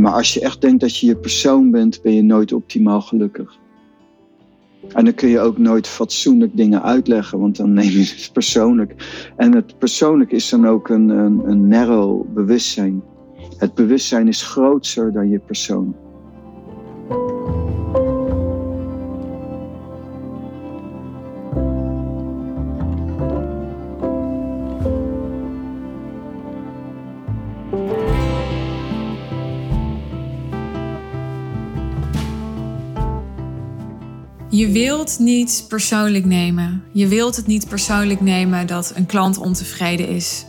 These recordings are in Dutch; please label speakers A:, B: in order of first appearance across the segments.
A: Maar als je echt denkt dat je je persoon bent, ben je nooit optimaal gelukkig. En dan kun je ook nooit fatsoenlijk dingen uitleggen, want dan neem je het persoonlijk. En het persoonlijk is dan ook een, een, een narrow bewustzijn. Het bewustzijn is groter dan je persoon.
B: Je wilt niet persoonlijk nemen. Je wilt het niet persoonlijk nemen dat een klant ontevreden is.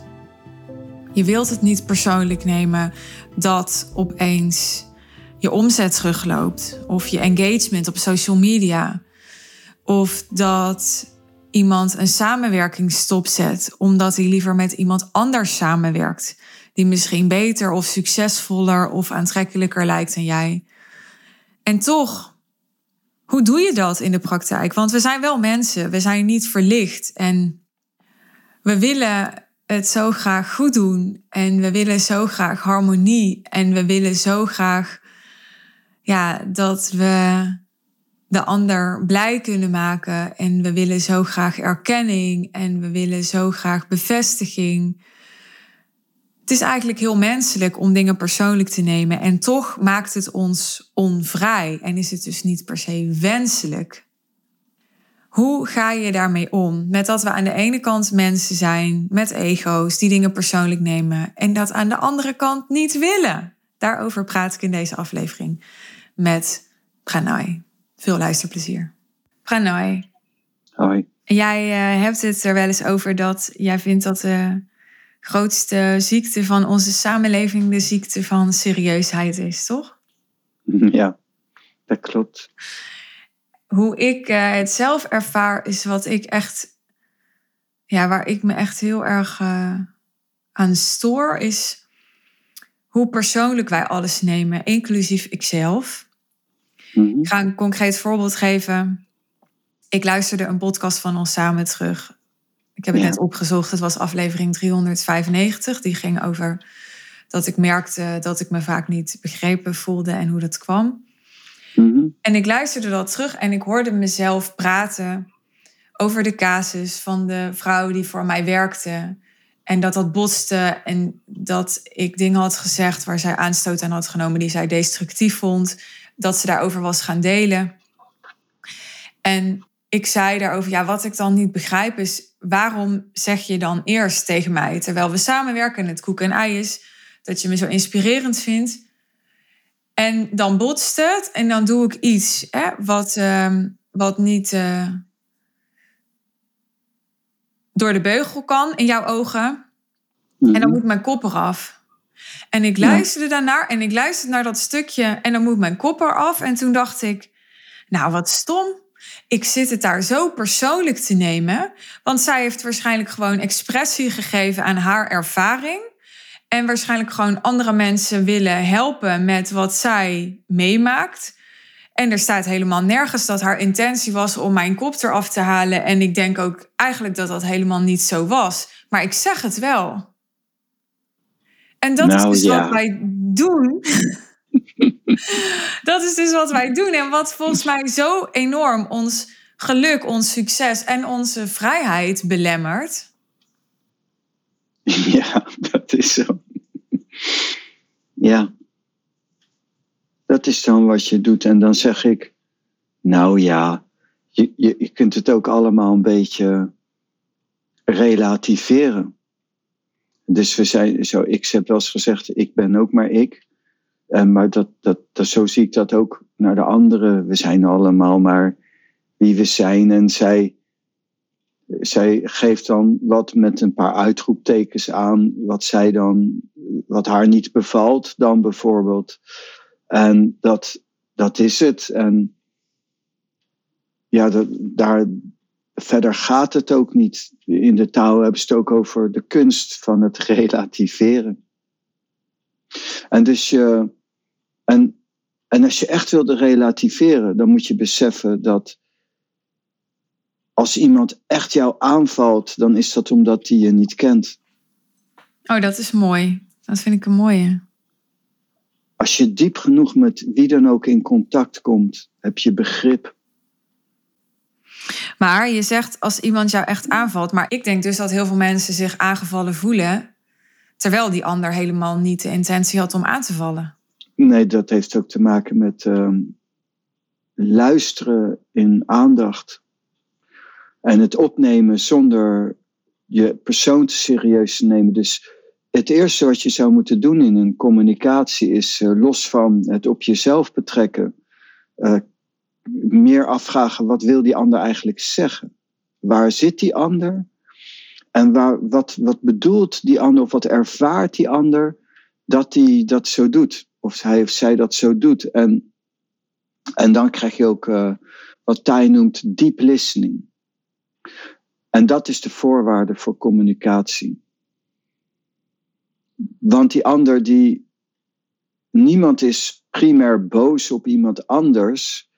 B: Je wilt het niet persoonlijk nemen dat opeens je omzet terugloopt of je engagement op social media of dat iemand een samenwerking stopzet omdat hij liever met iemand anders samenwerkt die misschien beter of succesvoller of aantrekkelijker lijkt dan jij. En toch hoe doe je dat in de praktijk? Want we zijn wel mensen, we zijn niet verlicht. En we willen het zo graag goed doen en we willen zo graag harmonie. En we willen zo graag ja, dat we de ander blij kunnen maken. En we willen zo graag erkenning en we willen zo graag bevestiging is eigenlijk heel menselijk om dingen persoonlijk te nemen. En toch maakt het ons onvrij en is het dus niet per se wenselijk. Hoe ga je daarmee om? Met dat we aan de ene kant mensen zijn met ego's die dingen persoonlijk nemen en dat aan de andere kant niet willen. Daarover praat ik in deze aflevering met Pranay. Veel luisterplezier. Pranay.
A: Hoi.
B: Jij uh, hebt het er wel eens over dat jij vindt dat uh, grootste ziekte van onze samenleving de ziekte van serieusheid is, toch?
A: Ja, dat klopt.
B: Hoe ik uh, het zelf ervaar, is wat ik echt, ja, waar ik me echt heel erg uh, aan stoor, is hoe persoonlijk wij alles nemen, inclusief ikzelf. Mm -hmm. Ik ga een concreet voorbeeld geven. Ik luisterde een podcast van ons samen terug. Ik heb het net opgezocht. Het was aflevering 395. Die ging over dat ik merkte dat ik me vaak niet begrepen voelde en hoe dat kwam. Mm-hmm. En ik luisterde dat terug en ik hoorde mezelf praten over de casus van de vrouw die voor mij werkte. En dat dat botste en dat ik dingen had gezegd waar zij aanstoot aan had genomen die zij destructief vond. Dat ze daarover was gaan delen. En ik zei daarover, ja, wat ik dan niet begrijp is, waarom zeg je dan eerst tegen mij, terwijl we samenwerken en het koek en ei is, dat je me zo inspirerend vindt. En dan botst het en dan doe ik iets hè, wat, uh, wat niet uh, door de beugel kan in jouw ogen. En dan
A: Mhm.
B: moet mijn kop eraf. En ik luisterde daarnaar en ik luisterde naar dat stukje en dan moet mijn kop eraf. En toen dacht ik, nou wat stom. Ik zit het daar zo persoonlijk te nemen. Want zij heeft waarschijnlijk gewoon expressie gegeven aan haar ervaring. En waarschijnlijk gewoon andere mensen willen helpen met wat zij meemaakt. En er staat helemaal nergens dat haar intentie was om mijn kop eraf te halen. En ik denk ook eigenlijk dat dat helemaal niet zo was. Maar ik zeg het wel. En dat
A: Nou,
B: is dus
A: ja.
B: wat wij doen. dat is dus wat wij doen. En wat volgens mij zo enorm ons geluk, ons succes en onze vrijheid belemmert.
A: Ja, dat is zo. Ja. Dat is dan wat je doet. En dan zeg ik, nou ja, je, je, je kunt het ook allemaal een beetje relativeren. Dus we zijn zo, ik heb wel eens gezegd, ik ben ook maar ik. Eh, maar dat, dat, dat, zo zie ik dat ook naar de anderen. We zijn allemaal maar wie we zijn. En zij, zij geeft dan wat met een paar uitroeptekens aan, wat zij dan, wat haar niet bevalt, dan bijvoorbeeld. En dat, dat is het. En ja, dat, daar, verder gaat het ook niet. In de taal hebben ze het ook over de kunst van het relativeren. En dus je, en, en als je echt wilde relativeren, dan moet je beseffen dat als iemand echt jou aanvalt, dan is dat omdat hij je niet kent.
B: Oh, dat is mooi. Dat vind ik een mooie.
A: als je diep genoeg met wie dan ook in contact komt, heb je begrip.
B: Maar je zegt als iemand jou echt aanvalt. Maar ik denk dus dat heel veel mensen zich aangevallen voelen. Terwijl die ander helemaal niet de intentie had om aan te vallen.
A: Nee, dat heeft ook te maken met ehm, luisteren in aandacht. En het opnemen zonder je persoon te serieus te nemen. Dus het eerste wat je zou moeten doen in een communicatie is uh, los van het op jezelf betrekken. Uh, meer afvragen wat wil die ander eigenlijk zeggen? Waar zit die ander? En wat, wat bedoelt die ander of wat ervaart die ander dat hij dat zo doet? Of hij of zij dat zo doet. En, en dan krijg je ook uh, wat Thij noemt deep listening. En dat is de voorwaarde voor communicatie. Want die ander die. Niemand is primair boos op iemand anders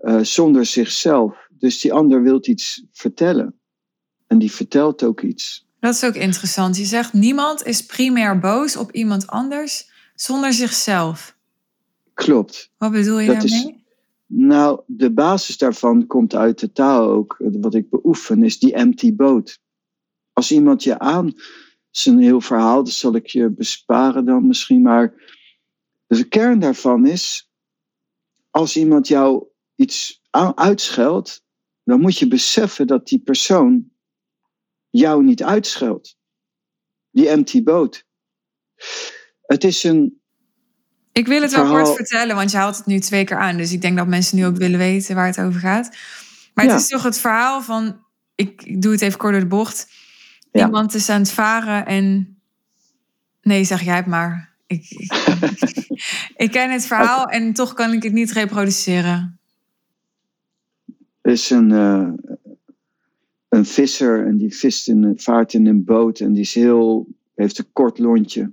A: uh, zonder zichzelf. Dus die ander wil iets vertellen. En die vertelt ook iets.
B: Dat is ook interessant. Je zegt niemand is primair boos op iemand anders zonder zichzelf.
A: Klopt.
B: Wat bedoel je dat daarmee? Is,
A: nou, de basis daarvan komt uit de taal ook. Wat ik beoefen is die empty boat. Als iemand je aan, is een heel verhaal, dat zal ik je besparen dan misschien. Maar de kern daarvan is, als iemand jou iets uitscheldt, dan moet je beseffen dat die persoon jou niet uitscheldt. Die empty boat. Het is een.
B: Ik wil het wel kort vertellen, want je haalt het nu twee keer aan. Dus ik denk dat mensen nu ook willen weten waar het over gaat. Maar het is toch het verhaal van. Ik, ik, doe het even kort door de bocht. Ja. Iemand is aan het varen en. Nee, zeg jij het maar. Ik, ik, ik ken het verhaal en toch kan ik het niet reproduceren.
A: Er is een, uh, een visser en die vist in, vaart in een boot en die is heel, heeft een kort lontje.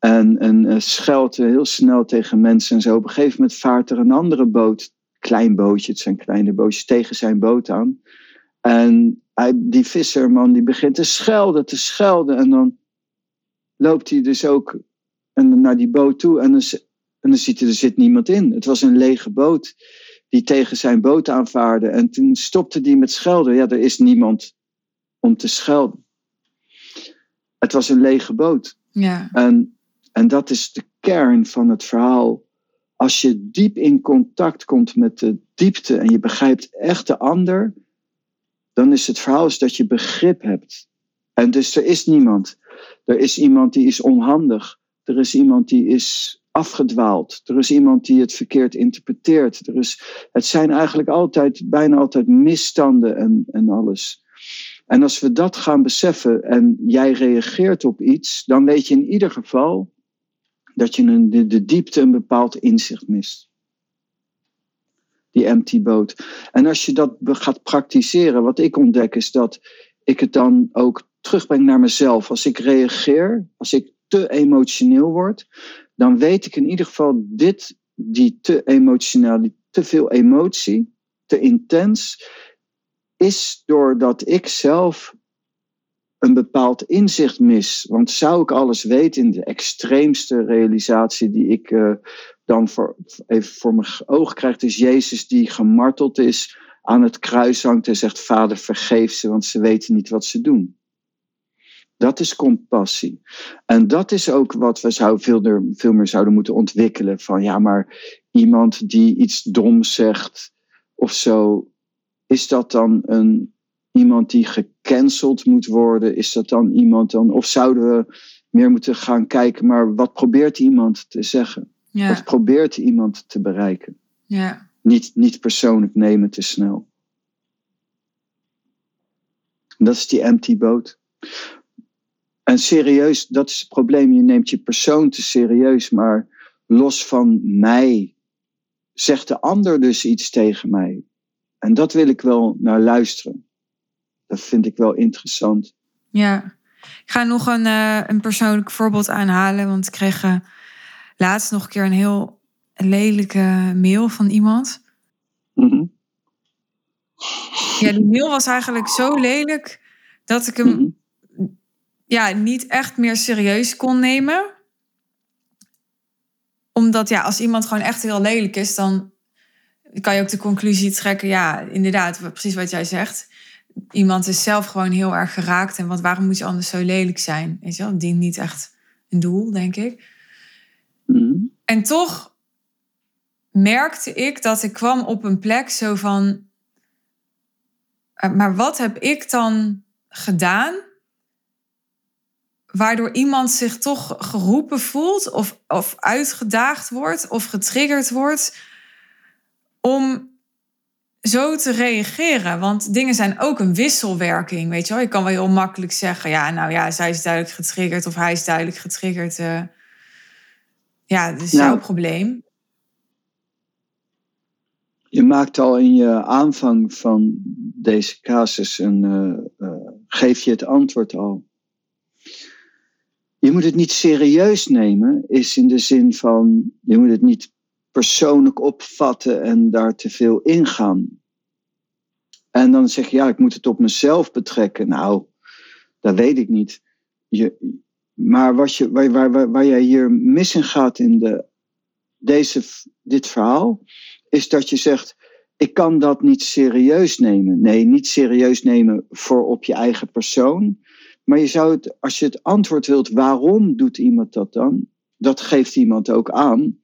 A: En, en scheldt heel snel tegen mensen en zo. Op een gegeven moment vaart er een andere boot, klein bootje, het zijn kleine bootjes, tegen zijn boot aan. En hij, die visserman die begint te schelden, te schelden. En dan loopt hij dus ook naar die boot toe en dan, en dan ziet hij, er zit niemand in. Het was een lege boot die tegen zijn boot aanvaarde. En toen stopte hij met schelden. Ja, er is niemand om te schelden. Het was een lege boot.
B: Ja.
A: En, en dat is de kern van het verhaal. Als je diep in contact komt met de diepte en je begrijpt echt de ander, dan is het verhaal is dat je begrip hebt. En dus er is niemand. Er is iemand die is onhandig. Er is iemand die is afgedwaald. Er is iemand die het verkeerd interpreteert. Er is, het zijn eigenlijk altijd, bijna altijd misstanden en, en alles. En als we dat gaan beseffen en jij reageert op iets, dan weet je in ieder geval dat je een, de, diepte een bepaald inzicht mist. Die empty boat. En als je dat gaat praktiseren, wat ik ontdek is dat ik het dan ook terugbreng naar mezelf. Als ik reageer, als ik te emotioneel word, dan weet ik in ieder geval dit, die te emotioneel, die te veel emotie, te intens, is doordat ik zelf een bepaald inzicht mis. Want zou ik alles weten in de extreemste realisatie die ik uh, dan voor, even voor mijn ogen krijg, is Jezus die gemarteld is, aan het kruis hangt en zegt: Vader, vergeef ze, want ze weten niet wat ze doen. Dat is compassie. En dat is ook wat we zou veel, veel meer zouden moeten ontwikkelen. Van ja, maar iemand die iets doms zegt of zo, is dat dan een, iemand die gecanceld moet worden? Is dat dan iemand dan? Of zouden we meer moeten gaan kijken, maar wat probeert iemand te zeggen? Ja. Wat probeert iemand te bereiken?
B: Ja.
A: Niet, niet persoonlijk nemen te snel. Dat is die empty boat. En serieus, dat is het probleem. Je neemt je persoon te serieus, maar los van mij zegt de ander dus iets tegen mij. En dat wil ik wel naar luisteren. Dat vind ik wel interessant.
B: Ja, ik ga nog een, uh, een persoonlijk voorbeeld aanhalen. Want ik kreeg uh, laatst nog een keer een heel lelijke mail van iemand.
A: Mm
B: Ja, die mail was eigenlijk zo lelijk dat ik hem mm ja, niet echt meer serieus kon nemen. omdat ja, als iemand gewoon echt heel lelijk is, dan kan je ook de conclusie trekken. Ja, inderdaad, precies wat jij zegt. Iemand is zelf gewoon heel erg geraakt. En wat, waarom moet je anders zo lelijk zijn? Weet je wel, dient niet echt een doel, denk ik.
A: Mhm.
B: En toch merkte ik dat ik kwam op een plek zo van. "Eh, Maar wat heb ik dan gedaan? Waardoor iemand zich toch geroepen voelt, of, of uitgedaagd wordt, of getriggerd wordt om zo te reageren. Want dingen zijn ook een wisselwerking, weet je wel. Je kan wel heel makkelijk zeggen, ja, nou ja, zij is duidelijk getriggerd of hij is duidelijk getriggerd. eh. ja, dat is
A: Nou.
B: jouw probleem.
A: Je maakt al in je aanvang van deze casus een, eh, geef je het antwoord al. Je moet het niet serieus nemen, is in de zin van, je moet het niet persoonlijk opvatten en daar te veel ingaan. En dan zeg je, ja, ik moet het op mezelf betrekken. Nou, dat weet ik niet. Je, maar wat je, waar, waar, waar, jij hier mis in gaat in de, deze, dit verhaal, is dat je zegt, ik kan dat niet serieus nemen. Nee, niet serieus nemen voor op je eigen persoon. Maar je zou het, als je het antwoord wilt, waarom doet iemand dat dan? Dat geeft iemand ook aan.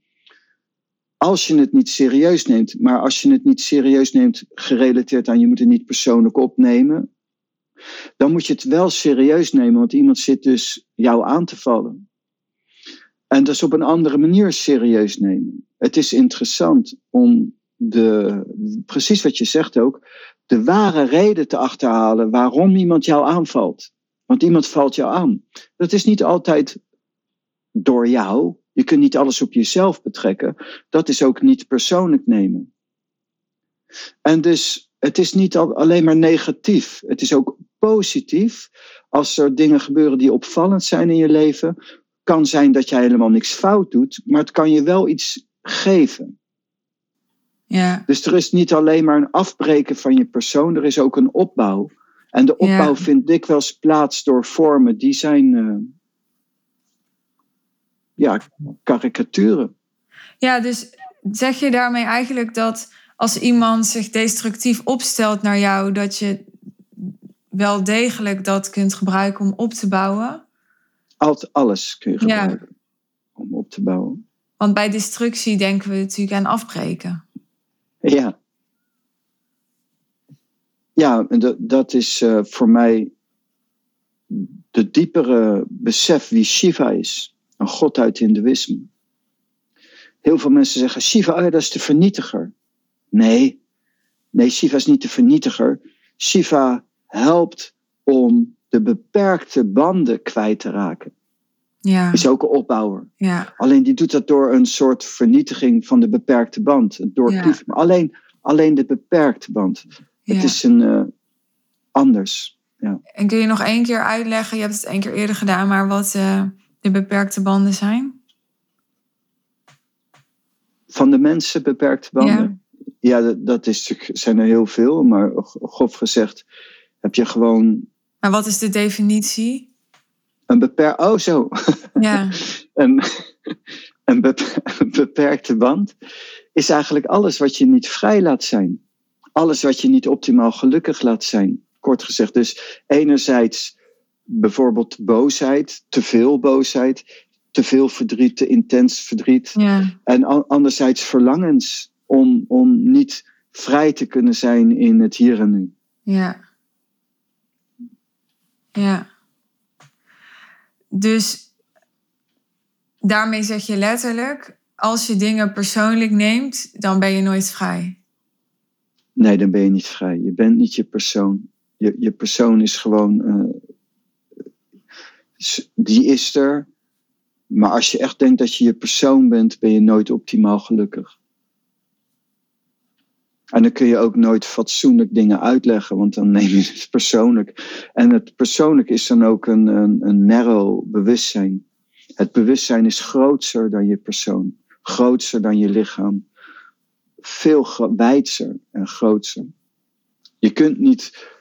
A: Als je het niet serieus neemt, maar als je het niet serieus neemt gerelateerd aan je moet het niet persoonlijk opnemen, dan moet je het wel serieus nemen, want iemand zit dus jou aan te vallen. En dus op een andere manier serieus nemen. Het is interessant om de, precies wat je zegt ook, de ware reden te achterhalen waarom iemand jou aanvalt. Want iemand valt jou aan. Dat is niet altijd door jou. Je kunt niet alles op jezelf betrekken. Dat is ook niet persoonlijk nemen. En dus het is niet al, alleen maar negatief. Het is ook positief. Als er dingen gebeuren die opvallend zijn in je leven, kan zijn dat jij helemaal niks fout doet, maar het kan je wel iets geven.
B: Ja,
A: Dus er is niet alleen maar een afbreken van je persoon, er is ook een opbouw. En de opbouw
B: Ja.
A: vindt dikwijls plaats door vormen die zijn, eh, ja, karikaturen.
B: ja, dus zeg je daarmee eigenlijk dat als iemand zich destructief opstelt naar jou, dat je wel degelijk dat kunt gebruiken om op te bouwen?
A: Alt, alles kun je
B: Ja.
A: gebruiken om op te bouwen.
B: Want bij destructie denken we natuurlijk aan afbreken.
A: Ja. Ja, en dat, dat is eh, voor mij de diepere besef wie Shiva is. Een god uit Hindoeïsme. Heel veel mensen zeggen, Shiva, oh ja, dat is de vernietiger. Nee, nee, Shiva is niet de vernietiger. Shiva helpt om de beperkte banden kwijt te raken.
B: Ja,
A: Is ook een opbouwer.
B: ja,
A: Alleen die doet dat door een soort vernietiging van de beperkte band. Doorknieven. Maar alleen, alleen de beperkte band. Het is een eh, anders.
B: En kun je nog één keer uitleggen, je hebt het één keer eerder gedaan, maar wat eh, de beperkte banden zijn?
A: Van de mensen beperkte banden. Ja, dat, dat is, natuurlijk- zijn er heel veel. Maar grof gezegd heb je gewoon
B: Maar wat is de definitie?
A: een beperkt... Oh, zo.
B: Ja,
A: een, een beperkte band is eigenlijk alles wat je niet vrij laat zijn. Alles wat je niet optimaal gelukkig laat zijn. Kort gezegd. Dus enerzijds bijvoorbeeld boosheid, te veel boosheid, te veel verdriet, te intens verdriet.
B: ja,
A: En anderzijds verlangens om, om niet vrij te kunnen zijn in het hier en nu.
B: ja. Ja. Dus daarmee zeg je letterlijk, als je dingen persoonlijk neemt, dan ben je nooit vrij.
A: Nee, dan ben je niet vrij. Je bent niet je persoon. Je, je persoon is gewoon. eh, die is er. Maar als je echt denkt dat je je persoon bent, ben je nooit optimaal gelukkig. En dan kun je ook nooit fatsoenlijk dingen uitleggen, want dan neem je het persoonlijk. En het persoonlijk is dan ook een, een, een narrow bewustzijn. Het bewustzijn is groter dan je persoon, groter dan je lichaam veel wijdser en grootser. Je kunt niet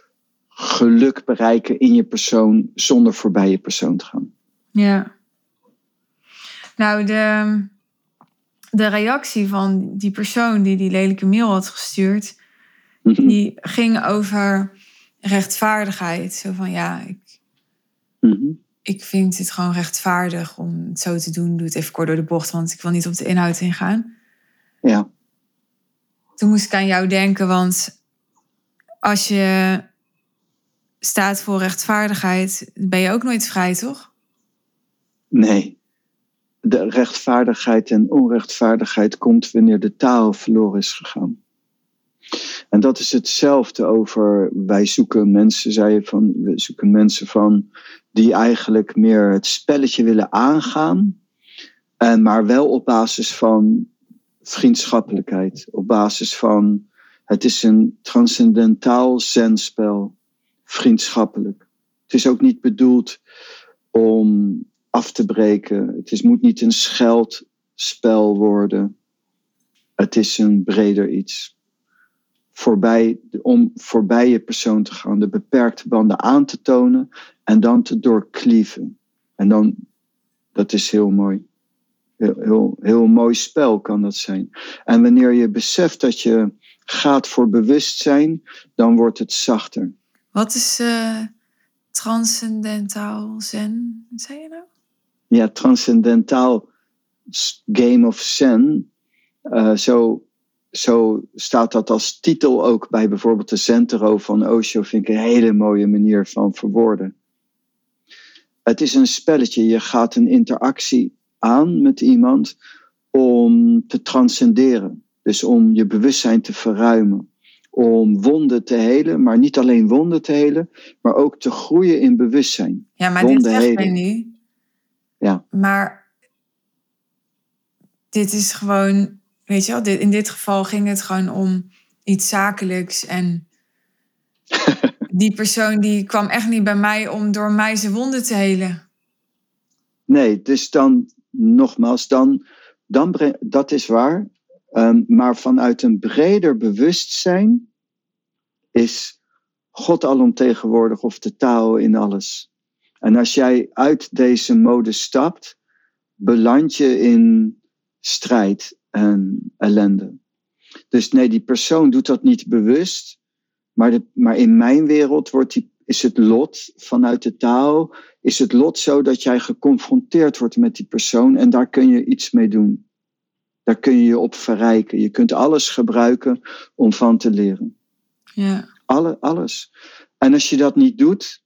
A: geluk bereiken in je persoon zonder voorbij je persoon te gaan.
B: Ja. Nou, de, de reactie van die persoon die die lelijke mail had gestuurd,
A: Mhm.
B: die ging over rechtvaardigheid. Zo van ja, ik,
A: Mhm.
B: ik vind het gewoon rechtvaardig om het zo te doen. Doe het even kort door de bocht, want ik wil niet op de inhoud ingaan.
A: Ja.
B: Toen moest ik aan jou denken, want als je staat voor rechtvaardigheid, ben je ook nooit vrij, toch?
A: Nee. De rechtvaardigheid en onrechtvaardigheid komt wanneer de taal verloren is gegaan. En dat is hetzelfde over, wij zoeken mensen, zei je van, we zoeken mensen van die eigenlijk meer het spelletje willen aangaan, en maar wel op basis van vriendschappelijkheid, op basis van, het is een transcendentaal zenspel, vriendschappelijk. Het is ook niet bedoeld om af te breken. Het is, moet niet een scheldspel worden. Het is een breder iets. Voorbij, om voorbij je persoon te gaan, de beperkte banden aan te tonen en dan te doorklieven. En dan, dat is heel mooi. Heel, heel, heel mooi spel kan dat zijn. En wanneer je beseft dat je gaat voor bewustzijn, dan wordt het zachter.
B: Wat is eh, transcendentaal zen? Wat zei je nou?
A: ja, transcendentaal game of zen. Eh, zo, zo staat dat als titel ook bij bijvoorbeeld de Zentero van Osho. Vind ik een hele mooie manier van verwoorden. Het is een spelletje. Je gaat een interactie aan met iemand om te transcenderen. Dus om je bewustzijn te verruimen. Om wonden te helen, maar niet alleen wonden te helen, maar ook te groeien in bewustzijn.
B: Ja, maar dit zegt mij
A: heden.
B: nu.
A: Ja.
B: Maar dit is gewoon, weet je wel, dit, in dit geval ging het gewoon om iets zakelijks. En die persoon die kwam echt niet bij mij om door mij zijn wonden te helen.
A: Nee, dus dan nogmaals, dan, dan breng- dat is waar. Ehm, maar vanuit een breder bewustzijn is God alomtegenwoordig of de taal in alles. En als jij uit deze mode stapt, beland je in strijd en ellende. Dus nee, die persoon doet dat niet bewust, maar, maar in mijn wereld wordt die, is het lot vanuit de taal is het lot zo dat jij geconfronteerd wordt met die persoon en daar kun je iets mee doen. Daar kun je je op verrijken. Je kunt alles gebruiken om van te leren.
B: Ja,
A: Alle, alles. En als je dat niet doet,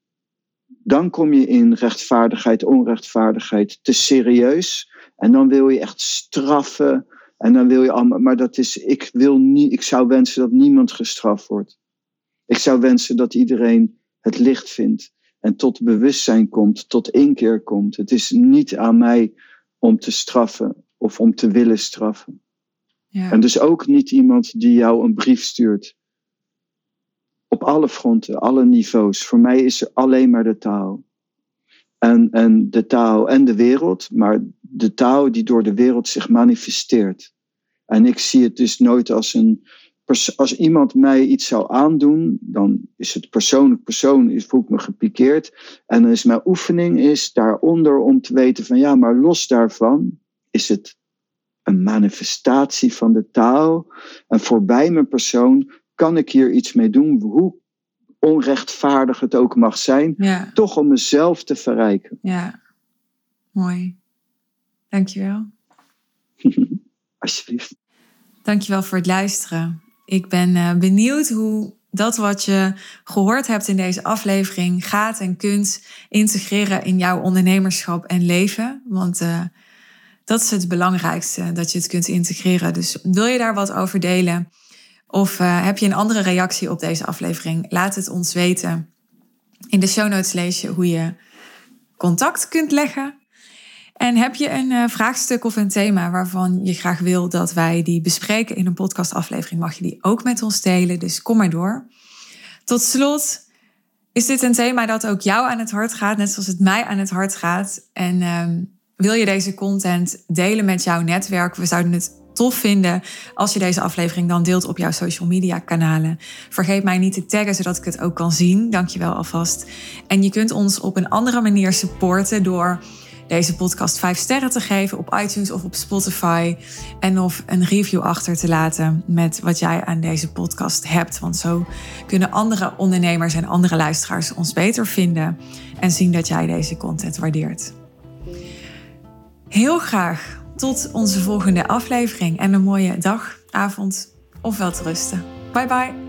A: dan kom je in rechtvaardigheid, onrechtvaardigheid te serieus. En dan wil je echt straffen. En dan wil je allemaal. Maar dat is, ik wil niet, ik zou wensen dat niemand gestraft wordt. Ik zou wensen dat iedereen het licht vindt en tot bewustzijn komt, tot inkeer komt. Het is niet aan mij om te straffen of om te willen straffen.
B: ja.
A: En dus ook niet iemand die jou een brief stuurt. Op alle fronten, alle niveaus. Voor mij is er alleen maar de taal. En, en de taal en de wereld, maar de taal die door de wereld zich manifesteert. En ik zie het dus nooit als een. Als iemand mij iets zou aandoen, dan is het persoonlijk persoon, is, voel ik me gepikeerd. En dan is mijn oefening is daaronder om te weten van ja, maar los daarvan is het een manifestatie van de taal. En voorbij mijn persoon kan ik hier iets mee doen, hoe onrechtvaardig het ook mag zijn,
B: ja,
A: toch om mezelf te verrijken.
B: ja. Mooi. Dankjewel.
A: Alsjeblieft.
B: Dankjewel voor het luisteren. Ik ben eh, benieuwd hoe dat wat je gehoord hebt in deze aflevering gaat en kunt integreren in jouw ondernemerschap en leven. Want eh, dat is het belangrijkste, dat je het kunt integreren. Dus wil je daar wat over delen? Of eh, heb je een andere reactie op deze aflevering? Laat het ons weten. In de show notes lees je hoe je contact kunt leggen. En heb je een eh, vraagstuk of een thema waarvan je graag wil dat wij die bespreken in een podcastaflevering, mag je die ook met ons delen. Dus kom maar door. Tot slot is dit een thema dat ook jou aan het hart gaat, net zoals het mij aan het hart gaat. En ehm, wil je deze content delen met jouw netwerk? We zouden het tof vinden als je deze aflevering dan deelt op jouw social media kanalen. Vergeet mij niet te taggen zodat ik het ook kan zien. Dankjewel alvast. En je kunt ons op een andere manier supporten door deze podcast 5 sterren te geven op iTunes of op Spotify. En of een review achter te laten met wat jij aan deze podcast hebt. Want zo kunnen andere ondernemers en andere luisteraars ons beter vinden en zien dat jij deze content waardeert. Heel graag tot onze volgende aflevering en een mooie dag, avond of wel te rusten. Bye bye.